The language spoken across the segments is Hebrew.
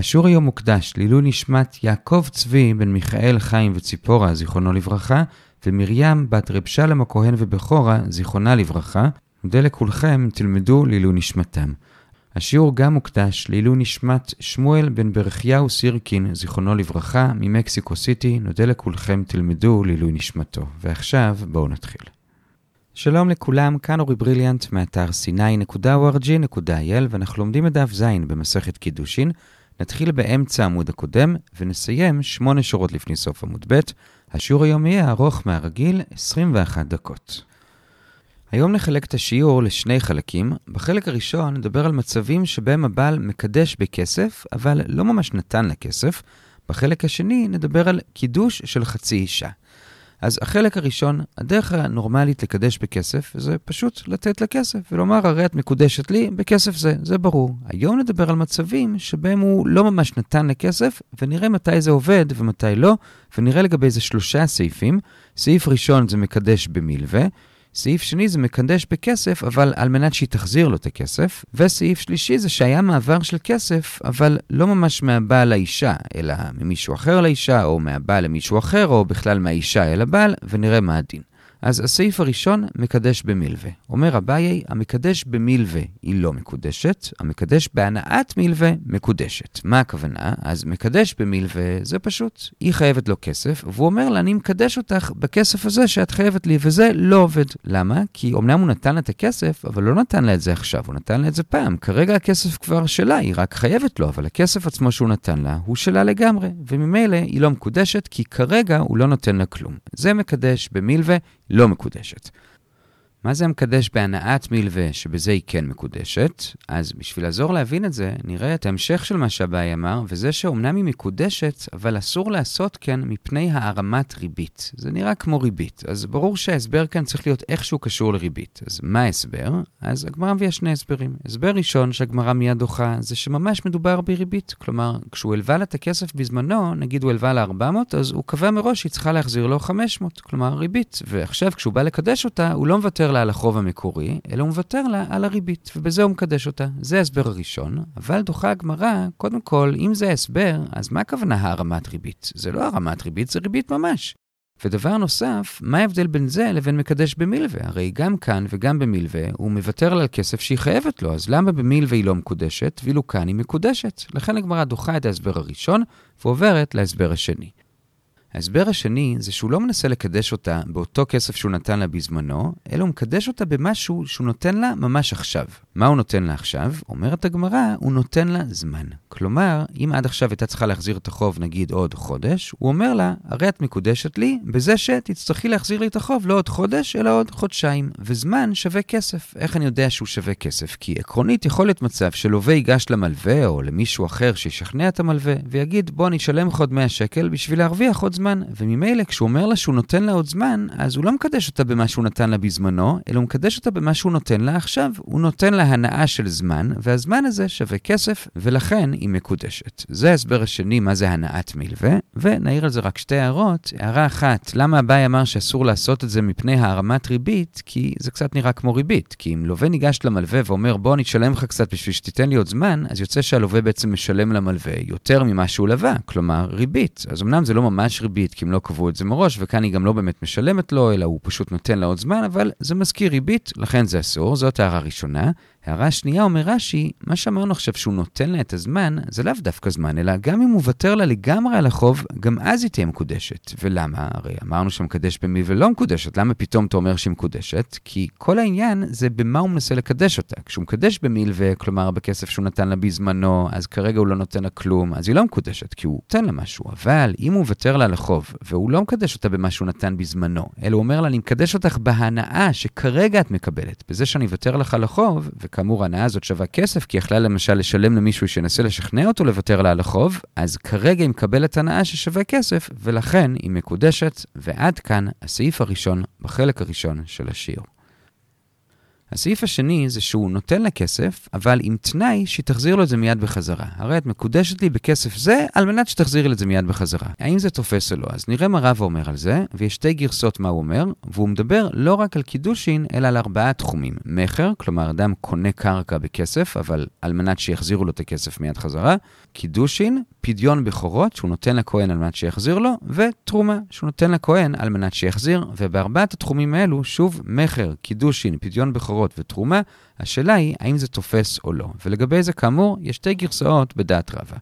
השיעור היום מוקדש לעילוי נשמת יעקב צבי בן מיכאל חיים וציפורה, זיכרונו לברכה, ומרים בת רב שלם הכהן ובכורה, זיכרונה לברכה. מודה לכולכם, תלמדו לעילוי נשמתם. השיעור גם מוקדש לעילוי נשמת שמואל בן ברכיהו סירקין, זיכרונו לברכה, ממקסיקו סיטי. נודה לכולכם, תלמדו לעילוי נשמתו. ועכשיו, בואו נתחיל. שלום לכולם, כאן אורי בריליאנט מאתר sny.org.il ואנחנו לומדים את דף ז' במסכת קידושין. נתחיל באמצע העמוד הקודם ונסיים שמונה שורות לפני סוף עמוד ב'. השיעור היום יהיה ארוך מהרגיל 21 דקות. היום נחלק את השיעור לשני חלקים. בחלק הראשון נדבר על מצבים שבהם הבעל מקדש בכסף, אבל לא ממש נתן לה כסף. בחלק השני נדבר על קידוש של חצי אישה. אז החלק הראשון, הדרך הנורמלית לקדש בכסף, זה פשוט לתת לה כסף ולומר, הרי את מקודשת לי בכסף זה, זה ברור. היום נדבר על מצבים שבהם הוא לא ממש נתן לה כסף, ונראה מתי זה עובד ומתי לא, ונראה לגבי איזה שלושה סעיפים. סעיף ראשון זה מקדש במילווה. סעיף שני זה מקדש בכסף, אבל על מנת שהיא תחזיר לו את הכסף. וסעיף שלישי זה שהיה מעבר של כסף, אבל לא ממש מהבעל לאישה, אלא ממישהו אחר לאישה, או מהבעל למישהו אחר, או בכלל מהאישה אל הבעל, ונראה מה הדין. אז הסעיף הראשון, מקדש במילווה. אומר אביי, המקדש במילווה היא לא מקודשת, המקדש בהנאת מילווה מקודשת. מה הכוונה? אז מקדש במילווה זה פשוט, היא חייבת לו כסף, והוא אומר לה, אני מקדש אותך בכסף הזה שאת חייבת לי, וזה לא עובד. למה? כי אמנם הוא נתן לה את הכסף, אבל לא נתן לה את זה עכשיו, הוא נתן לה את זה פעם. כרגע הכסף כבר שלה, היא רק חייבת לו, אבל הכסף עצמו שהוא נתן לה, הוא שלה לגמרי, וממילא היא לא מקודשת, כי כרגע הוא לא נותן לה כלום. זה מקדש במילווה, לא מקודשת. מה זה המקדש בהנאת מלווה, שבזה היא כן מקודשת? אז בשביל לעזור להבין את זה, נראה את ההמשך של מה שהבאי אמר, וזה שאומנם היא מקודשת, אבל אסור לעשות כן מפני הערמת ריבית. זה נראה כמו ריבית, אז ברור שההסבר כאן צריך להיות איכשהו קשור לריבית. אז מה ההסבר? אז הגמרא מביאה שני הסברים. הסבר ראשון שהגמרא מיד דוחה, זה שממש מדובר בריבית. כלומר, כשהוא הלווה לה את הכסף בזמנו, נגיד הוא הלווה לה 400, אז הוא קבע מראש שהיא צריכה להחזיר לו 500, כלומר ריבית. ועכשיו, כשהוא בא לקדש אותה, הוא לא מוותר מוותר לה על החוב המקורי, אלא הוא מוותר לה על הריבית, ובזה הוא מקדש אותה. זה ההסבר הראשון, אבל דוחה הגמרא, קודם כל, אם זה ההסבר, אז מה הכוונה הרמת ריבית? זה לא הרמת ריבית, זה ריבית ממש. ודבר נוסף, מה ההבדל בין זה לבין מקדש במילווה? הרי גם כאן וגם במילווה הוא מוותר על כסף שהיא חייבת לו, אז למה במילווה היא לא מקודשת, ואילו כאן היא מקודשת? לכן הגמרא דוחה את ההסבר הראשון ועוברת להסבר השני. ההסבר השני זה שהוא לא מנסה לקדש אותה באותו כסף שהוא נתן לה בזמנו, אלא הוא מקדש אותה במשהו שהוא נותן לה ממש עכשיו. מה הוא נותן לה עכשיו? אומרת הגמרא, הוא נותן לה זמן. כלומר, אם עד עכשיו הייתה צריכה להחזיר את החוב נגיד עוד חודש, הוא אומר לה, הרי את מקודשת לי בזה שתצטרכי להחזיר לי את החוב לא עוד חודש, אלא עוד חודשיים. וזמן שווה כסף. איך אני יודע שהוא שווה כסף? כי עקרונית יכול להיות מצב שלווה ייגש למלווה או למישהו אחר שישכנע את המלווה, ויגיד, בוא אני אשלם לך עוד 100 שקל בשביל להרוויח עוד זמן. וממילא כשהוא אומר לה שהוא נותן לה עוד זמן, אז הוא לא מקדש אותה במה שהוא נתן לה בזמנו, אלא הוא מקדש אותה במה שהוא נותן לה עכשיו. הוא נותן לה הנאה של זמן, והזמן הזה שווה כסף, ולכן היא מקודשת. זה ההסבר השני, מה זה הנאת מלווה, ונעיר על זה רק שתי הערות. הערה אחת, למה אביי אמר שאסור לעשות את זה מפני הערמת ריבית? כי זה קצת נראה כמו ריבית. כי אם לווה ניגש למלווה ואומר, בוא אני אשלם לך קצת בשביל שתיתן לי עוד זמן, אז יוצא שהלווה בעצם משלם למלווה יותר ממה שהוא לווה, כלומר ריבית. אז אמנם זה לא ממש ריבית, כי הם לא קבעו את זה מראש, וכאן היא גם לא באמת משלמת לו, אלא הוא פשוט נותן לה עוד זמן, אבל זה מזכיר ריבית, לכן זה אסור, זאת הערה ראשונה. הערה שנייה אומר רש"י, מה שאמרנו עכשיו שהוא נותן לה את הזמן, זה לאו דווקא זמן, אלא גם אם הוא מוותר לה לגמרי על החוב, גם אז היא תהיה מקודשת. ולמה? הרי אמרנו שמקדש במי ולא מקודשת, למה פתאום אתה אומר שהיא מקודשת? כי כל העניין זה במה הוא מנסה לקדש אותה. כשהוא מקדש במילווה, כלומר בכסף שהוא נתן לה בזמנו, אז כרגע הוא לא נותן לה כלום, אז היא לא מקודשת, כי הוא נותן לה משהו. אבל אם הוא מוותר לה על החוב, והוא לא מקדש אותה במה שהוא נתן בזמנו, אלא הוא אומר לה, אני מקדש אותך בהנאה שכרגע את מקבלת, בזה שאני אוותר לך על החוב, וכאמור, ההנאה הזאת שווה כסף, כי יכלה למשל לשלם למישהו שינסה לשכנע אותו לוותר לה על החוב, אז כרגע היא מקבלת הנאה ששווה כסף, ולכן היא מקודשת, ועד כאן הסעיף הראשון בחלק הראשון של השיעור. הסעיף השני זה שהוא נותן לה כסף, אבל עם תנאי שהיא תחזיר לו את זה מיד בחזרה. הרי את מקודשת לי בכסף זה, על מנת שתחזירי לי את זה מיד בחזרה. האם זה תופס או לא? אז נראה מה רבא אומר על זה, ויש שתי גרסות מה הוא אומר, והוא מדבר לא רק על קידושין, אלא על ארבעה תחומים. מכר, כלומר אדם קונה קרקע בכסף, אבל על מנת שיחזירו לו את הכסף מיד חזרה. קידושין, פדיון בכורות, שהוא נותן לכהן על מנת שיחזיר לו, ותרומה, שהוא נותן לכהן על מנת שיחזיר. ובארבעת התחומים האלו, שוב, מכר, קידושין, פדיון בכורות ותרומה, השאלה היא האם זה תופס או לא. ולגבי זה, כאמור, יש שתי גרסאות בדעת רבא.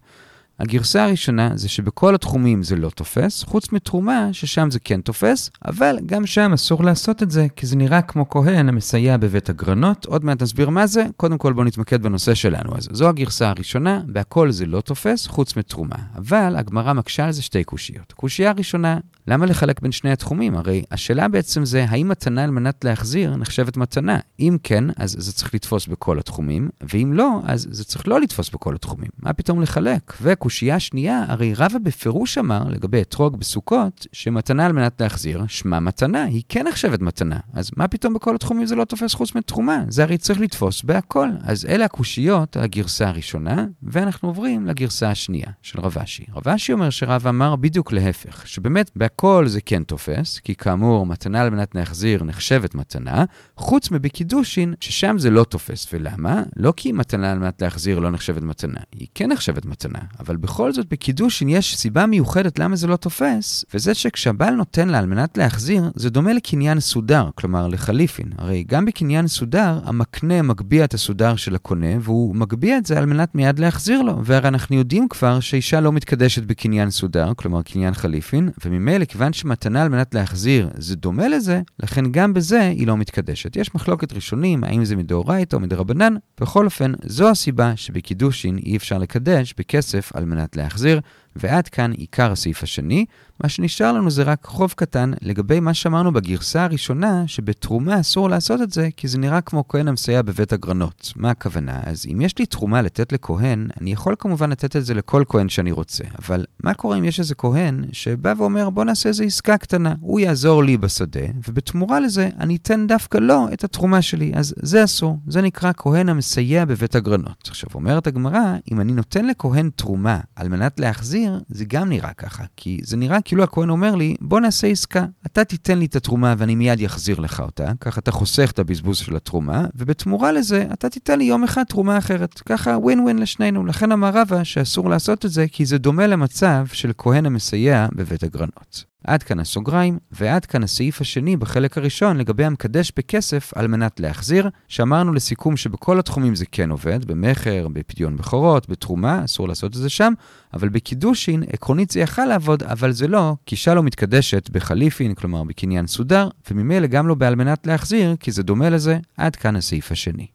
הגרסה הראשונה זה שבכל התחומים זה לא תופס, חוץ מתרומה ששם זה כן תופס, אבל גם שם אסור לעשות את זה, כי זה נראה כמו כהן המסייע בבית הגרנות. עוד מעט נסביר מה זה, קודם כל בואו נתמקד בנושא שלנו. אז זו הגרסה הראשונה, בהכל זה לא תופס, חוץ מתרומה. אבל הגמרא מקשה על זה שתי קושיות. קושייה הראשונה, למה לחלק בין שני התחומים? הרי השאלה בעצם זה, האם מתנה על מנת להחזיר נחשבת מתנה? אם כן, אז זה צריך לתפוס בכל התחומים, ואם לא, אז זה צריך לא לתפוס בכל התחומים. מה פתאום לחלק? וקושייה שנייה, הרי רבא בפירוש אמר לגבי אתרוג בסוכות, שמתנה על מנת להחזיר, שמה מתנה, היא כן נחשבת מתנה. אז מה פתאום בכל התחומים זה לא תופס חוץ מתרומה? זה הרי צריך לתפוס בהכל. אז אלה הקושיות הגרסה הראשונה, ואנחנו עוברים לגרסה השנייה של רבשי. רבשי אומר שרבא אמר בדיוק להפך, שבאמת, הכל זה כן תופס, כי כאמור, מתנה על מנת להחזיר נחשבת מתנה, חוץ מבקידושין, ששם זה לא תופס. ולמה? לא כי מתנה על מנת להחזיר לא נחשבת מתנה, היא כן נחשבת מתנה, אבל בכל זאת בקידושין יש סיבה מיוחדת למה זה לא תופס, וזה שכשהבעל נותן לה על מנת להחזיר, זה דומה לקניין סודר, כלומר לחליפין. הרי גם בקניין סודר, המקנה מגביה את הסודר של הקונה, והוא מגביה את זה על מנת מיד להחזיר לו. והרי אנחנו יודעים כבר שאישה לא מתקדשת בקניין סודר, כלומר קניין חליפין, וממילא כיוון שמתנה על מנת להחזיר זה דומה לזה, לכן גם בזה היא לא מתקדשת. יש מחלוקת ראשונים, האם זה מדאורייתא או מדרבנן, בכל אופן, זו הסיבה שבקידושין אי אפשר לקדש בכסף על מנת להחזיר, ועד כאן עיקר הסעיף השני. מה שנשאר לנו זה רק חוב קטן לגבי מה שאמרנו בגרסה הראשונה, שבתרומה אסור לעשות את זה, כי זה נראה כמו כהן המסייע בבית הגרנות. מה הכוונה? אז אם יש לי תרומה לתת לכהן, אני יכול כמובן לתת את זה לכל כהן שאני רוצה. אבל מה קורה אם יש איזה כהן שבא ואומר, בוא נעשה איזה עסקה קטנה, הוא יעזור לי בשדה, ובתמורה לזה אני אתן דווקא לו את התרומה שלי. אז זה אסור. זה נקרא כהן המסייע בבית הגרנות. עכשיו, אומרת הגמרא, אם אני נותן לכהן תרומה על מנת להחזיר, זה גם נראה ככה. כי זה נראה כאילו הכהן אומר לי, בוא נעשה עסקה. אתה תיתן לי את התרומה ואני מיד אחזיר לך אותה, ככה אתה חוסך את הבזבוז של התרומה, ובתמורה לזה אתה תיתן לי יום אחד תרומה אחרת. ככה ווין ווין לשנינו. לכן אמר רבא שאסור לעשות את זה, כי זה דומה למצב של כהן המסייע בבית הגרנות. עד כאן הסוגריים, ועד כאן הסעיף השני בחלק הראשון לגבי המקדש בכסף על מנת להחזיר, שאמרנו לסיכום שבכל התחומים זה כן עובד, במכר, בפדיון בכורות, בתרומה, אסור לעשות את זה שם, אבל בקידושין, עקרונית זה יכל לעבוד, אבל זה לא, כי לא מתקדשת בחליפין, כלומר בקניין סודר, וממילא גם לא בעל מנת להחזיר, כי זה דומה לזה, עד כאן הסעיף השני.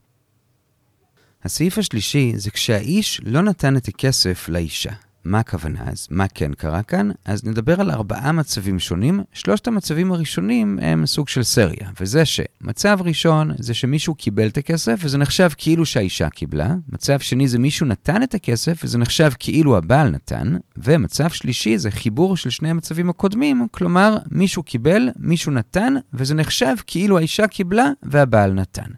הסעיף השלישי זה כשהאיש לא נתן את הכסף לאישה. מה הכוונה אז? מה כן קרה כאן? אז נדבר על ארבעה מצבים שונים. שלושת המצבים הראשונים הם סוג של סריה, וזה שמצב ראשון זה שמישהו קיבל את הכסף וזה נחשב כאילו שהאישה קיבלה. מצב שני זה מישהו נתן את הכסף וזה נחשב כאילו הבעל נתן. ומצב שלישי זה חיבור של שני המצבים הקודמים, כלומר מישהו קיבל, מישהו נתן, וזה נחשב כאילו האישה קיבלה והבעל נתן.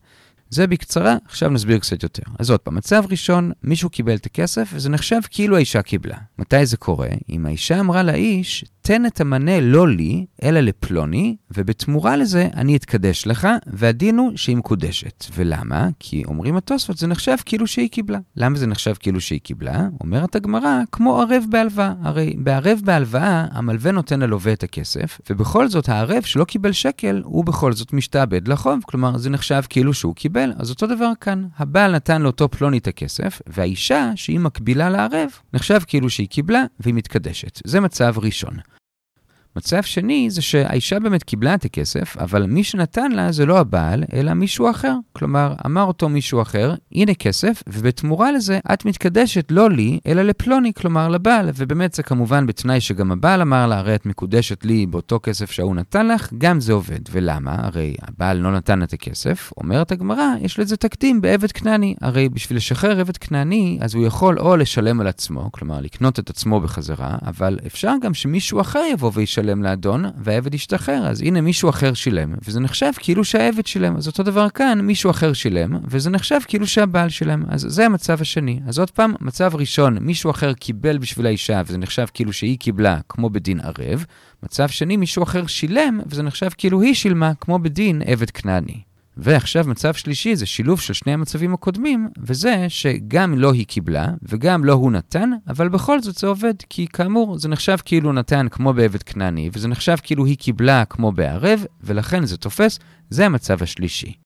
זה בקצרה, עכשיו נסביר קצת יותר. אז עוד פעם, מצב ראשון, מישהו קיבל את הכסף, וזה נחשב כאילו האישה קיבלה. מתי זה קורה? אם האישה אמרה לאיש, תן את המנה לא לי, אלא לפלוני, ובתמורה לזה אני אתקדש לך, והדין הוא שהיא מקודשת. ולמה? כי אומרים התוספות, זה נחשב כאילו שהיא קיבלה. למה זה נחשב כאילו שהיא קיבלה? אומרת הגמרא, כמו ערב בהלוואה. הרי בערב בהלוואה, המלווה נותן ללווה את הכסף, ובכל זאת הערב שלא קיבל שקל, הוא בכל זאת משתעבד לחוב. כלומר, זה נחשב כאילו שהוא קיבל. אז אותו דבר כאן. הבעל נתן לאותו פלוני את הכסף, והאישה, שהיא מקבילה לערב, נחשב כאילו שהיא קיבלה והיא מתקדשת. זה מצב ראשון. מצב שני זה שהאישה באמת קיבלה את הכסף, אבל מי שנתן לה זה לא הבעל, אלא מישהו אחר. כלומר, אמר אותו מישהו אחר, הנה כסף, ובתמורה לזה את מתקדשת לא לי, אלא לפלוני, כלומר לבעל. ובאמת זה כמובן בתנאי שגם הבעל אמר לה, הרי את מקודשת לי באותו כסף שההוא נתן לך, גם זה עובד. ולמה? הרי הבעל לא נתן את הכסף. אומרת הגמרא, יש לזה תקדים בעבד כנעני. הרי בשביל לשחרר עבד כנעני, אז הוא יכול או לשלם על עצמו, כלומר לקנות את עצמו בחזרה, אבל אפשר גם שמישהו אחר יבוא וישלם לשלם לאדון, והעבד השתחרר, אז הנה מישהו אחר שילם, וזה נחשב כאילו שהעבד שילם. אז אותו דבר כאן, מישהו אחר שילם, וזה נחשב כאילו שהבעל שילם. אז זה המצב השני. אז עוד פעם, מצב ראשון, מישהו אחר קיבל בשביל האישה, וזה נחשב כאילו שהיא קיבלה, כמו בדין ערב. מצב שני, מישהו אחר שילם, וזה נחשב כאילו היא שילמה, כמו בדין עבד כנעני. ועכשיו מצב שלישי זה שילוב של שני המצבים הקודמים, וזה שגם לא היא קיבלה וגם לא הוא נתן, אבל בכל זאת זה עובד, כי כאמור זה נחשב כאילו נתן כמו בעבד כנעני, וזה נחשב כאילו היא קיבלה כמו בערב, ולכן זה תופס, זה המצב השלישי.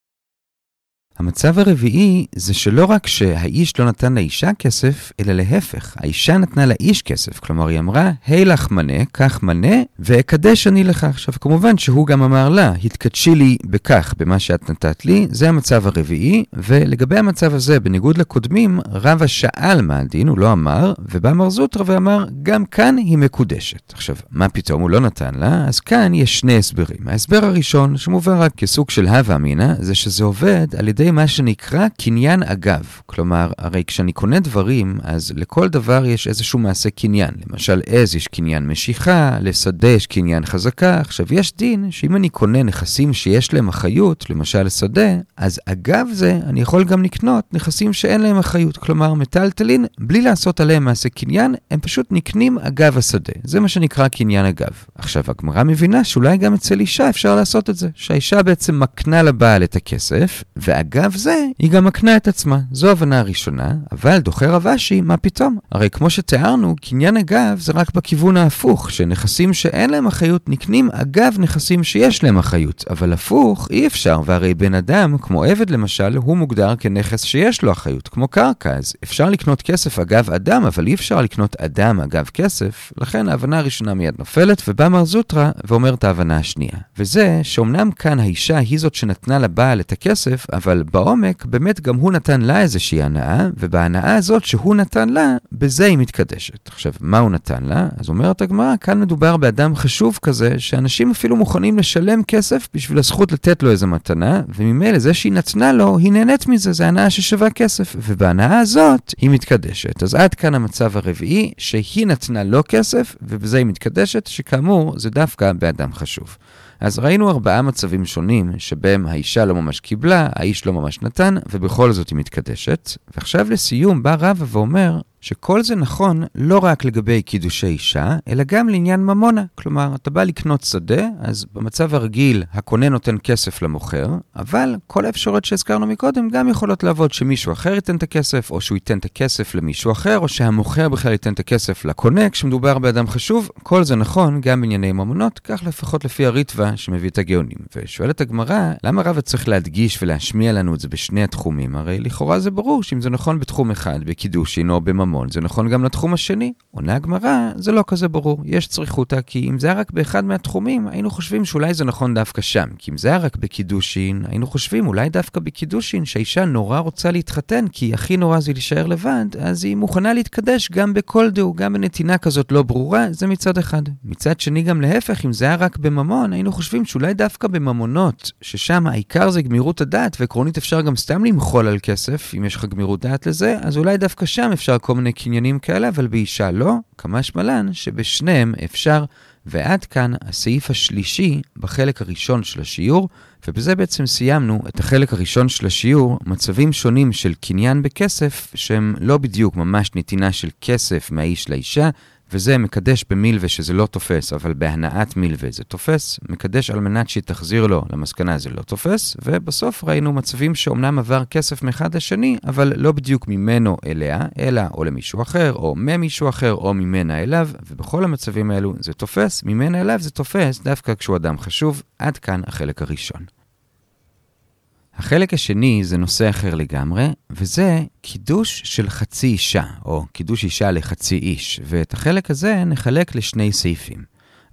המצב הרביעי זה שלא רק שהאיש לא נתן לאישה כסף, אלא להפך, האישה נתנה לאיש כסף. כלומר, היא אמרה, היי לך מנה, קח מנה, ואקדש אני לך. עכשיו, כמובן שהוא גם אמר לה, התקדשי לי בכך, במה שאת נתת לי, זה המצב הרביעי, ולגבי המצב הזה, בניגוד לקודמים, רבא שאל מה הדין, הוא לא אמר, ובא מר זוטרא ואמר, גם כאן היא מקודשת. עכשיו, מה פתאום הוא לא נתן לה? אז כאן יש שני הסברים. ההסבר הראשון, שמובא רק כסוג של הווה אמינא, זה שזה עובד על ידי מה שנקרא קניין אגב. כלומר, הרי כשאני קונה דברים, אז לכל דבר יש איזשהו מעשה קניין. למשל, עז יש קניין משיכה, לשדה יש קניין חזקה. עכשיו, יש דין שאם אני קונה נכסים שיש להם אחריות, למשל לשדה, אז אגב זה, אני יכול גם לקנות נכסים שאין להם אחריות. כלומר, מטלטלין, בלי לעשות עליהם מעשה קניין, הם פשוט נקנים אגב השדה. זה מה שנקרא קניין אגב. עכשיו, הגמרא מבינה שאולי גם אצל אישה אפשר לעשות את זה. שהאישה בעצם מקנה לבעל את הכסף, ואגב ואגב זה, היא גם מקנה את עצמה. זו הבנה הראשונה, אבל דוחה רב אשי, מה פתאום? הרי כמו שתיארנו, קניין אגב זה רק בכיוון ההפוך, שנכסים שאין להם אחריות נקנים אגב נכסים שיש להם אחריות. אבל הפוך, אי אפשר, והרי בן אדם, כמו עבד למשל, הוא מוגדר כנכס שיש לו אחריות, כמו קרקע, אז אפשר לקנות כסף אגב אדם, אבל אי אפשר לקנות אדם אגב כסף, לכן ההבנה הראשונה מיד נופלת, ובא מר זוטרא ואומר את ההבנה השנייה. וזה שאומנם כאן האישה היא זאת שנתנה לבעל את הכסף, אבל בעומק, באמת גם הוא נתן לה איזושהי הנאה, ובהנאה הזאת שהוא נתן לה, בזה היא מתקדשת. עכשיו, מה הוא נתן לה? אז אומרת הגמרא, כאן מדובר באדם חשוב כזה, שאנשים אפילו מוכנים לשלם כסף בשביל הזכות לתת לו איזה מתנה, וממילא זה שהיא נתנה לו, היא נהנית מזה, זה הנאה ששווה כסף, ובהנאה הזאת היא מתקדשת. אז עד כאן המצב הרביעי, שהיא נתנה לו כסף, ובזה היא מתקדשת, שכאמור, זה דווקא באדם חשוב. אז ראינו ארבעה מצבים שונים, שבהם האישה לא ממש קיבלה, האיש לא ממש נתן, ובכל זאת היא מתקדשת. ועכשיו לסיום בא רבא ואומר, שכל זה נכון לא רק לגבי קידושי אישה, אלא גם לעניין ממונה. כלומר, אתה בא לקנות שדה, אז במצב הרגיל הקונה נותן כסף למוכר, אבל כל האפשרויות שהזכרנו מקודם גם יכולות לעבוד שמישהו אחר ייתן את הכסף, או שהוא ייתן את הכסף למישהו אחר, או שהמוכר בכלל ייתן את הכסף לקונה כשמדובר באדם חשוב. כל זה נכון גם בענייני ממונות, כך לפחות לפי הריטווה שמביא את הגאונים. ושואלת הגמרא, למה רבא צריך להדגיש ולהשמיע לנו את זה בשני התחומים? הרי לכאורה זה ברור שאם זה נכון בתחום אחד, בקידושין או בממון, ממון, זה נכון גם לתחום השני. עונה הגמרא, זה לא כזה ברור, יש צריכותא, כי אם זה היה רק באחד מהתחומים, היינו חושבים שאולי זה נכון דווקא שם. כי אם זה היה רק בקידושין, היינו חושבים אולי דווקא בקידושין, שהאישה נורא רוצה להתחתן, כי הכי נורא זה להישאר לבד, אז היא מוכנה להתקדש גם בכל דהו, גם בנתינה כזאת לא ברורה, זה מצד אחד. מצד שני גם להפך, אם זה היה רק בממון, היינו חושבים שאולי דווקא בממונות, ששם העיקר זה גמירות הדעת, ועקרונית אפשר גם סתם למחול על כסף, אם יש לך גמירות דעת לזה, אז אולי דווקא שם אפשר כל מיני קניינים כאלה, אבל באישה לא, כמה שמלן שבשניהם אפשר. ועד כאן הסעיף השלישי בחלק הראשון של השיעור, ובזה בעצם סיימנו את החלק הראשון של השיעור, מצבים שונים של קניין בכסף, שהם לא בדיוק ממש נתינה של כסף מהאיש לאישה, וזה מקדש במילווה שזה לא תופס, אבל בהנעת מילווה זה תופס, מקדש על מנת שהיא תחזיר לו למסקנה זה לא תופס, ובסוף ראינו מצבים שאומנם עבר כסף מאחד לשני, אבל לא בדיוק ממנו אליה, אלא או למישהו אחר, או ממישהו אחר, או ממנה אליו, ובכל המצבים האלו זה תופס, ממנה אליו זה תופס דווקא כשהוא אדם חשוב, עד כאן החלק הראשון. החלק השני זה נושא אחר לגמרי, וזה קידוש של חצי אישה, או קידוש אישה לחצי איש, ואת החלק הזה נחלק לשני סעיפים.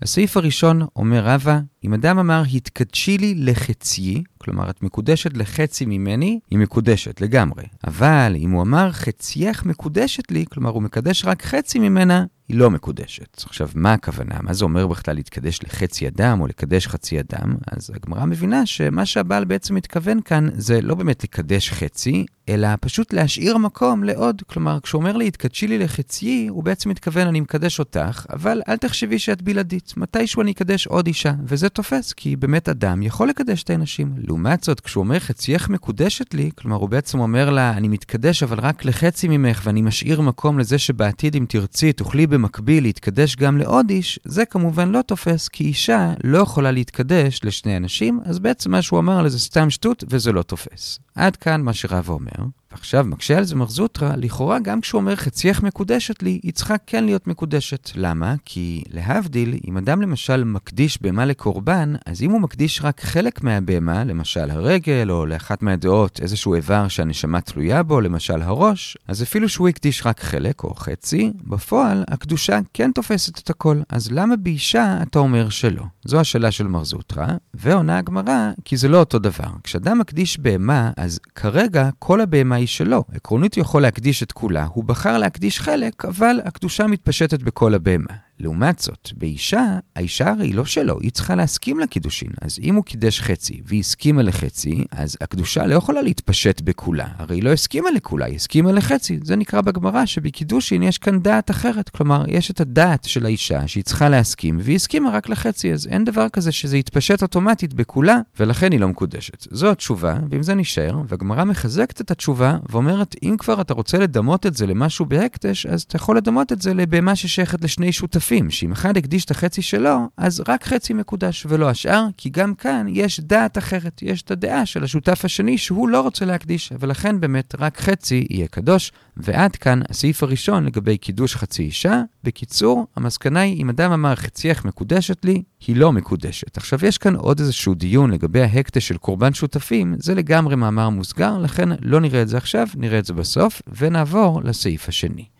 הסעיף הראשון אומר רבא, אם אדם אמר התקדשי לי לחצי, כלומר את מקודשת לחצי ממני, היא מקודשת לגמרי. אבל אם הוא אמר חצייך מקודשת לי, כלומר הוא מקדש רק חצי ממנה, היא לא מקודשת. עכשיו, מה הכוונה? מה זה אומר בכלל להתקדש לחצי אדם או לקדש חצי אדם? אז הגמרא מבינה שמה שהבעל בעצם מתכוון כאן זה לא באמת לקדש חצי, אלא פשוט להשאיר מקום לעוד. כלומר, כשהוא אומר לי, התקדשי לי לחציי, הוא בעצם מתכוון, אני מקדש אותך, אבל אל תחשבי שאת בלעדית. מתישהו אני אקדש עוד אישה, וזה תופס, כי באמת אדם יכול לקדש את הנשים. לעומת זאת, כשהוא אומר חצייך מקודשת לי, כלומר, הוא בעצם אומר לה, אני מתקדש אבל רק לחצי ממך, ואני משאיר מקום לזה שבעתיד, אם תרצי, תוכלי במקביל להתקדש גם לעוד איש, זה כמובן לא תופס, כי אישה לא יכולה להתקדש לשני אנשים, אז בעצם מה שהוא אמר לה זה סתם שטות, וזה לא תופס. עד כאן מה שרב אומר. ועכשיו מקשה על זה מרזוטרה, לכאורה גם כשהוא אומר חצייך מקודשת לי, היא צריכה כן להיות מקודשת. למה? כי להבדיל, אם אדם למשל מקדיש בהמה לקורבן, אז אם הוא מקדיש רק חלק מהבהמה, למשל הרגל, או לאחת מהדעות איזשהו איבר שהנשמה תלויה בו, למשל הראש, אז אפילו שהוא הקדיש רק חלק או חצי, בפועל הקדושה כן תופסת את הכל. אז למה באישה אתה אומר שלא? זו השאלה של מרזוטרה, ועונה הגמרא, כי זה לא אותו דבר. כשאדם מקדיש בהמה, אז כרגע כל הבהמה שלו. עקרונית הוא יכול להקדיש את כולה, הוא בחר להקדיש חלק, אבל הקדושה מתפשטת בכל הבהמה. לעומת זאת, באישה, האישה הרי לא שלו, היא צריכה להסכים לקידושין. אז אם הוא קידש חצי והיא הסכימה לחצי, אז הקדושה לא יכולה להתפשט בכולה. הרי היא לא הסכימה לכולה, היא הסכימה לחצי. זה נקרא בגמרא שבקידושין יש כאן דעת אחרת. כלומר, יש את הדעת של האישה שהיא צריכה להסכים, והיא הסכימה רק לחצי, אז אין דבר כזה שזה יתפשט אוטומטית בכולה, ולכן היא לא מקודשת. זו התשובה, ועם זה נשאר, והגמרא מחזקת את התשובה ואומרת, אם כבר אתה רוצה לדמות את זה למשהו בהקדש, אז אתה יכול לדמות את זה לבהמה ששייכת לשני שותפים. שותפים, שאם אחד הקדיש את החצי שלו, אז רק חצי מקודש ולא השאר, כי גם כאן יש דעת אחרת, יש את הדעה של השותף השני שהוא לא רוצה להקדיש, ולכן באמת רק חצי יהיה קדוש. ועד כאן הסעיף הראשון לגבי קידוש חצי אישה. בקיצור, המסקנה היא, אם אדם אמר חצייך מקודשת לי, היא לא מקודשת. עכשיו, יש כאן עוד איזשהו דיון לגבי ההקדש של קורבן שותפים, זה לגמרי מאמר מוסגר, לכן לא נראה את זה עכשיו, נראה את זה בסוף, ונעבור לסעיף השני.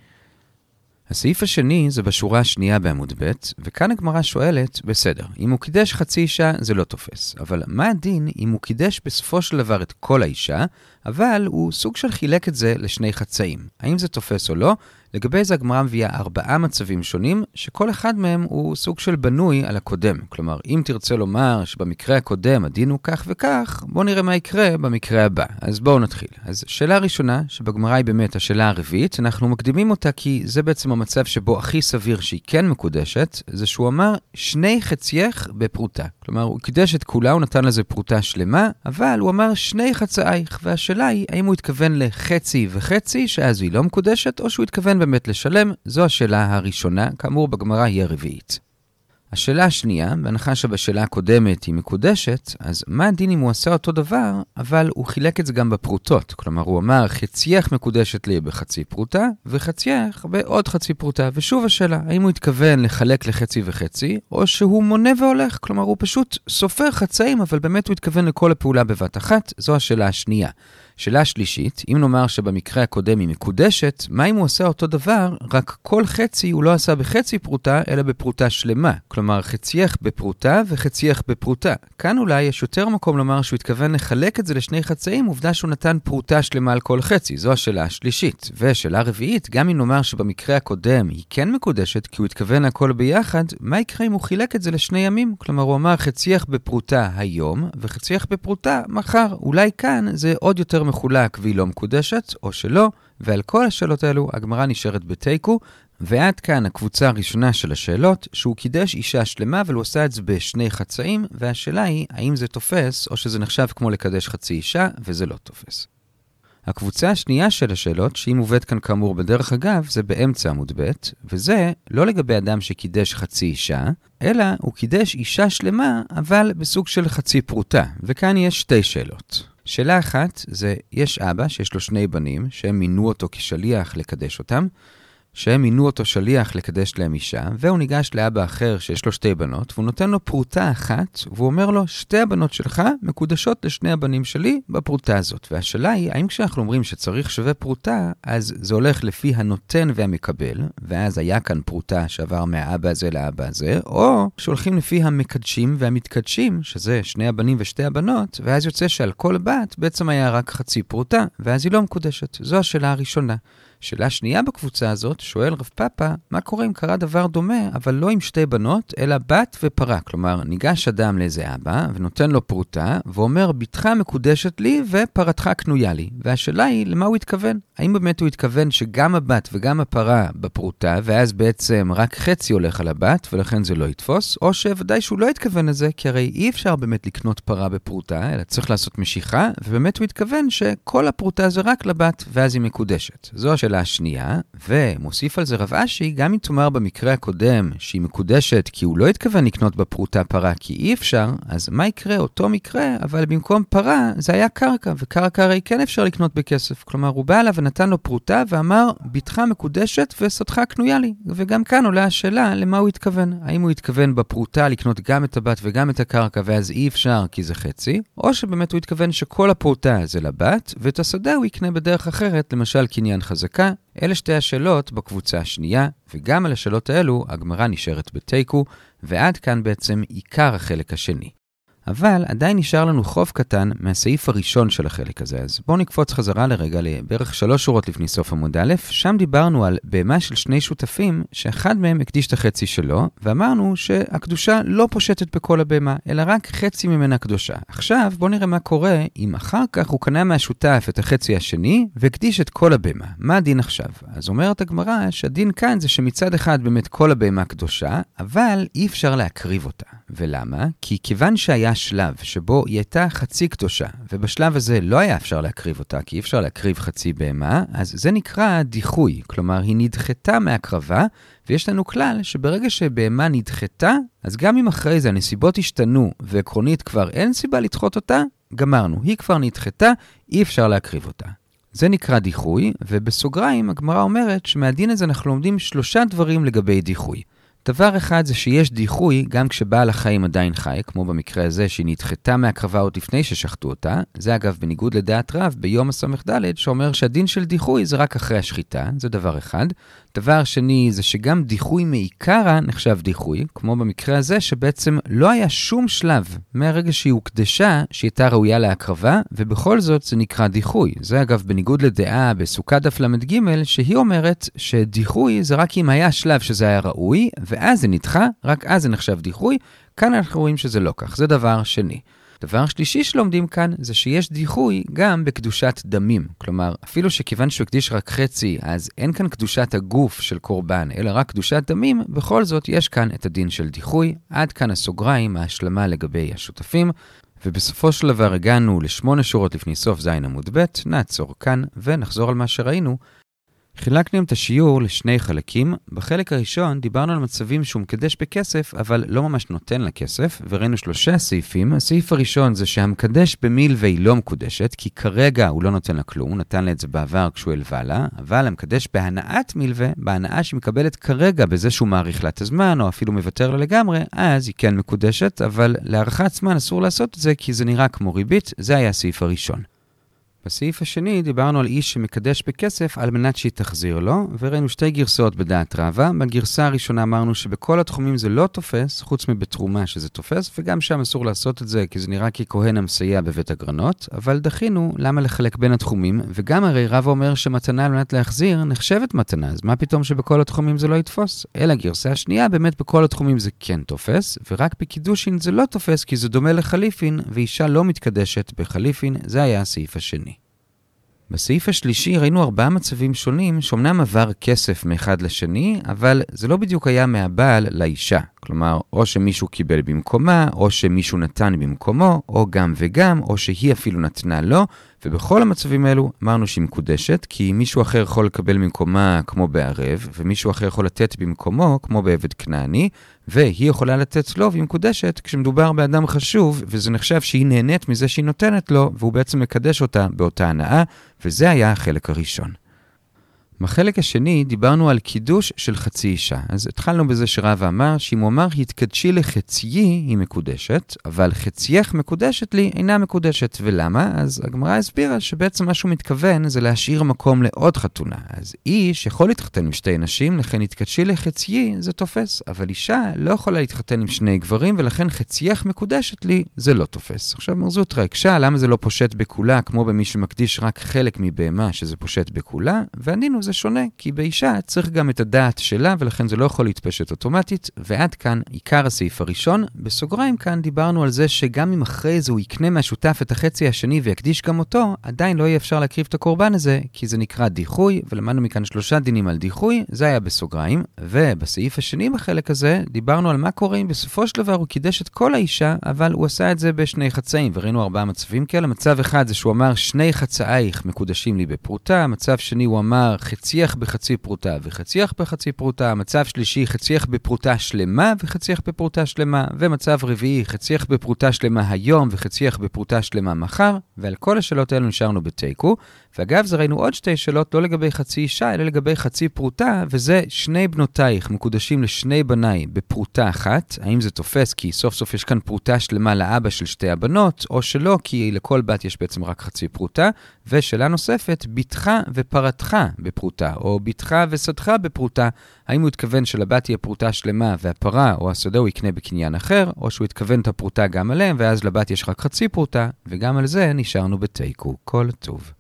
הסעיף השני זה בשורה השנייה בעמוד ב', וכאן הגמרא שואלת, בסדר, אם הוא קידש חצי אישה זה לא תופס, אבל מה הדין אם הוא קידש בסופו של דבר את כל האישה, אבל הוא סוג של חילק את זה לשני חצאים? האם זה תופס או לא? לגבי זה הגמרא מביאה ארבעה מצבים שונים, שכל אחד מהם הוא סוג של בנוי על הקודם. כלומר, אם תרצה לומר שבמקרה הקודם הדין הוא כך וכך, בואו נראה מה יקרה במקרה הבא. אז בואו נתחיל. אז שאלה ראשונה, שבגמרא היא באמת השאלה הרביעית, אנחנו מקדימים אותה כי זה בעצם המצב שבו הכי סביר שהיא כן מקודשת, זה שהוא אמר שני חצייך בפרוטה. כלומר, הוא קידש את כולה, הוא נתן לזה פרוטה שלמה, אבל הוא אמר שני חצאייך, והשאלה היא, האם הוא התכוון לחצי וחצי, שאז היא לא מקודשת, או שהוא התכוון באמת לשלם? זו השאלה הראשונה, כאמור בגמרא היא הרביעית. השאלה השנייה, בהנחה שבשאלה הקודמת היא מקודשת, אז מה הדין אם הוא עשה אותו דבר, אבל הוא חילק את זה גם בפרוטות? כלומר, הוא אמר, חצייך מקודשת לי בחצי פרוטה, וחצייך בעוד חצי פרוטה. ושוב השאלה, האם הוא התכוון לחלק לחצי וחצי, או שהוא מונה והולך? כלומר, הוא פשוט סופר חצאים, אבל באמת הוא התכוון לכל הפעולה בבת אחת? זו השאלה השנייה. שאלה שלישית, אם נאמר שבמקרה הקודם היא מקודשת, מה אם הוא עושה אותו דבר, רק כל חצי הוא לא עשה בחצי פרוטה, אלא בפרוטה שלמה. כלומר, חצייך בפרוטה וחצייך בפרוטה. כאן אולי יש יותר מקום לומר שהוא התכוון לחלק את זה לשני חצאים, עובדה שהוא נתן פרוטה שלמה על כל חצי. זו השאלה השלישית. ושאלה רביעית, גם אם נאמר שבמקרה הקודם היא כן מקודשת, כי הוא התכוון הכל ביחד, מה יקרה אם הוא חילק את זה לשני ימים? כלומר, הוא אמר חצייך בפרוטה היום, וחצייך בפרוטה מחר. אולי כאן זה עוד יותר מחולק והיא לא מקודשת, או שלא, ועל כל השאלות האלו הגמרא נשארת בתיקו, ועד כאן הקבוצה הראשונה של השאלות, שהוא קידש אישה שלמה, אבל הוא עשה את זה בשני חצאים, והשאלה היא, האם זה תופס, או שזה נחשב כמו לקדש חצי אישה, וזה לא תופס. הקבוצה השנייה של השאלות, שהיא מובאת כאן כאמור בדרך אגב, זה באמצע עמוד ב', וזה לא לגבי אדם שקידש חצי אישה, אלא הוא קידש אישה שלמה, אבל בסוג של חצי פרוטה. וכאן יש שתי שאלות. שאלה אחת זה, יש אבא שיש לו שני בנים, שהם מינו אותו כשליח לקדש אותם, שהם מינו אותו שליח לקדש להם אישה, והוא ניגש לאבא אחר שיש לו שתי בנות, והוא נותן לו פרוטה אחת, והוא אומר לו, שתי הבנות שלך מקודשות לשני הבנים שלי בפרוטה הזאת. והשאלה היא, האם כשאנחנו אומרים שצריך שווה פרוטה, אז זה הולך לפי הנותן והמקבל, ואז היה כאן פרוטה שעבר מהאבא הזה לאבא הזה, או שהולכים לפי המקדשים והמתקדשים, שזה שני הבנים ושתי הבנות, ואז יוצא שעל כל בת בעצם היה רק חצי פרוטה, ואז היא לא מקודשת. זו השאלה הראשונה. שאלה שנייה בקבוצה הזאת, שואל רב פאפה, מה קורה אם קרה דבר דומה, אבל לא עם שתי בנות, אלא בת ופרה? כלומר, ניגש אדם לאיזה אבא, ונותן לו פרוטה, ואומר, בתך מקודשת לי ופרתך קנויה לי. והשאלה היא, למה הוא התכוון? האם באמת הוא התכוון שגם הבת וגם הפרה בפרוטה, ואז בעצם רק חצי הולך על הבת, ולכן זה לא יתפוס, או שוודאי שהוא לא התכוון לזה, כי הרי אי אפשר באמת לקנות פרה בפרוטה, אלא צריך לעשות משיכה, ובאמת הוא התכוון שכל הפרוטה זה רק לבת, ואז היא מקודשת. זו השאלה השנייה, ומוסיף על זה רב אשי, גם אם תאמר במקרה הקודם שהיא מקודשת כי הוא לא התכוון לקנות בפרוטה פרה כי אי אפשר, אז מה יקרה? אותו מקרה, אבל במקום פרה זה היה קרקע, וקרקע הרי כן אפשר לקנות בכסף. כלומר, הוא בא אליו ונתן לו פרוטה ואמר, בתך מקודשת וסודך קנויה לי. וגם כאן עולה השאלה למה הוא התכוון. האם הוא התכוון בפרוטה לקנות גם את הבת וגם את הקרקע ואז אי אפשר כי זה חצי, או שבאמת הוא התכוון שכל הפרוטה זה לבת, ואת השדה הוא יקנה בדרך אחרת, למשל קניין חזקה. אלה שתי השאלות בקבוצה השנייה, וגם על השאלות האלו הגמרא נשארת בתיקו, ועד כאן בעצם עיקר החלק השני. אבל עדיין נשאר לנו חוב קטן מהסעיף הראשון של החלק הזה, אז בואו נקפוץ חזרה לרגע לבערך שלוש שורות לפני סוף עמוד א', שם דיברנו על בהמה של שני שותפים, שאחד מהם הקדיש את החצי שלו, ואמרנו שהקדושה לא פושטת בכל הבהמה, אלא רק חצי ממנה קדושה. עכשיו בואו נראה מה קורה אם אחר כך הוא קנה מהשותף את החצי השני, והקדיש את כל הבהמה. מה הדין עכשיו? אז אומרת הגמרא שהדין כאן זה שמצד אחד באמת כל הבהמה קדושה, אבל אי אפשר להקריב אותה. ולמה? כי כיוון שהיה שלב שבו היא הייתה חצי קדושה, ובשלב הזה לא היה אפשר להקריב אותה, כי אי אפשר להקריב חצי בהמה, אז זה נקרא דיחוי. כלומר, היא נדחתה מהקרבה, ויש לנו כלל שברגע שבהמה נדחתה, אז גם אם אחרי זה הנסיבות השתנו, ועקרונית כבר אין סיבה לדחות אותה, גמרנו. היא כבר נדחתה, אי אפשר להקריב אותה. זה נקרא דיחוי, ובסוגריים הגמרא אומרת שמהדין הזה אנחנו לומדים שלושה דברים לגבי דיחוי. דבר אחד זה שיש דיחוי גם כשבעל החיים עדיין חי, כמו במקרה הזה שהיא נדחתה מהקרבה עוד לפני ששחטו אותה. זה אגב בניגוד לדעת רב ביום הס"ד, שאומר שהדין של דיחוי זה רק אחרי השחיטה, זה דבר אחד. דבר שני זה שגם דיחוי מעיקרא נחשב דיחוי, כמו במקרה הזה שבעצם לא היה שום שלב מהרגע שהיא הוקדשה שהיא הייתה ראויה להקרבה, ובכל זאת זה נקרא דיחוי. זה אגב בניגוד לדעה בסוכה דף ל"ג, שהיא אומרת שדיחוי זה רק אם היה שלב שזה היה ראוי, ואז זה נדחה, רק אז זה נחשב דיחוי. כאן אנחנו רואים שזה לא כך, זה דבר שני. דבר שלישי שלומדים כאן זה שיש דיחוי גם בקדושת דמים. כלומר, אפילו שכיוון שהוא הקדיש רק חצי, אז אין כאן קדושת הגוף של קורבן, אלא רק קדושת דמים, בכל זאת יש כאן את הדין של דיחוי. עד כאן הסוגריים, ההשלמה לגבי השותפים. ובסופו של דבר הגענו לשמונה שורות לפני סוף ז' עמוד ב', נעצור כאן ונחזור על מה שראינו חילקנו את השיעור לשני חלקים. בחלק הראשון דיברנו על מצבים שהוא מקדש בכסף, אבל לא ממש נותן לה כסף, וראינו שלושה סעיפים. הסעיף הראשון זה שהמקדש במילווה לא מקודשת, כי כרגע הוא לא נותן לה כלום, הוא נתן לה את זה בעבר כשהוא הלווה לה, אבל המקדש בהנאת מילווה, בהנאה שהיא מקבלת כרגע בזה שהוא מאריך לה את הזמן, או אפילו מוותר לה לגמרי, אז היא כן מקודשת, אבל להארכת זמן אסור לעשות את זה, כי זה נראה כמו ריבית, זה היה הסעיף הראשון. בסעיף השני דיברנו על איש שמקדש בכסף על מנת שהיא תחזיר לו, וראינו שתי גרסאות בדעת רבה. בגרסה הראשונה אמרנו שבכל התחומים זה לא תופס, חוץ מבתרומה שזה תופס, וגם שם אסור לעשות את זה כי זה נראה ככהן המסייע בבית הגרנות, אבל דחינו למה לחלק בין התחומים, וגם הרי רבא אומר שמתנה על מנת להחזיר נחשבת מתנה, אז מה פתאום שבכל התחומים זה לא יתפוס? אלא גרסה השנייה, באמת בכל התחומים זה כן תופס, ורק בקידושין זה לא תופס כי זה דומה לחליפין, ואישה לא מתקדשת בחליפין, זה היה הסעיף השני. בסעיף השלישי ראינו ארבעה מצבים שונים שאומנם עבר כסף מאחד לשני, אבל זה לא בדיוק היה מהבעל לאישה. כלומר, או שמישהו קיבל במקומה, או שמישהו נתן במקומו, או גם וגם, או שהיא אפילו נתנה לו, ובכל המצבים האלו אמרנו שהיא מקודשת, כי מישהו אחר יכול לקבל במקומה כמו בערב, ומישהו אחר יכול לתת במקומו כמו בעבד כנעני, והיא יכולה לתת לו והיא מקודשת כשמדובר באדם חשוב, וזה נחשב שהיא נהנית מזה שהיא נותנת לו, והוא בעצם מקדש אותה באותה הנאה, וזה היה החלק הראשון. בחלק השני דיברנו על קידוש של חצי אישה. אז התחלנו בזה שרבא אמר שאם הוא אמר התקדשי לחציי היא מקודשת, אבל חצייך מקודשת לי אינה מקודשת. ולמה? אז הגמרא הסבירה שבעצם מה שהוא מתכוון זה להשאיר מקום לעוד חתונה. אז איש יכול להתחתן עם שתי נשים, לכן התקדשי לחציי זה תופס, אבל אישה לא יכולה להתחתן עם שני גברים, ולכן חצייך מקודשת לי זה לא תופס. עכשיו מרזוטרה הקשה למה זה לא פושט בכולה כמו במי שמקדיש רק חלק מבהמה שזה פושט בכולה, וענינו זה שונה, כי באישה צריך גם את הדעת שלה, ולכן זה לא יכול להתפשט אוטומטית, ועד כאן עיקר הסעיף הראשון. בסוגריים כאן דיברנו על זה שגם אם אחרי זה הוא יקנה מהשותף את החצי השני ויקדיש גם אותו, עדיין לא יהיה אפשר להקריב את הקורבן הזה, כי זה נקרא דיחוי, ולמדנו מכאן שלושה דינים על דיחוי, זה היה בסוגריים. ובסעיף השני בחלק הזה, דיברנו על מה קורה אם בסופו של דבר הוא קידש את כל האישה, אבל הוא עשה את זה בשני חצאים, וראינו ארבעה מצבים כאלה. מצב אחד זה שהוא אמר שני חצאייך מקודשים לי בפרוטה, מצב שני הוא אמר חצייך בחצי פרוטה וחצייך בחצי פרוטה, מצב שלישי חצייך בפרוטה שלמה וחצייך בפרוטה שלמה, ומצב רביעי חצייך בפרוטה שלמה היום וחצייך בפרוטה שלמה מחר, ועל כל השאלות האלו נשארנו בתיקו. ואגב, זה ראינו עוד שתי שאלות, לא לגבי חצי אישה, אלא לגבי חצי פרוטה, וזה שני בנותייך מקודשים לשני בניי בפרוטה אחת. האם זה תופס כי סוף סוף יש כאן פרוטה שלמה לאבא של שתי הבנות, או שלא, כי לכל בת יש בעצם רק חצי פרוטה. ושאלה נוספת, בתך ופרתך בפרוטה, או בתך ושדך בפרוטה. האם הוא התכוון שלבת תהיה פרוטה שלמה והפרה או השדה הוא יקנה בקניין אחר, או שהוא התכוון את הפרוטה גם עליהם, ואז לבת יש רק חצי פרוטה, וגם על זה נשארנו בתיקו. כל טוב.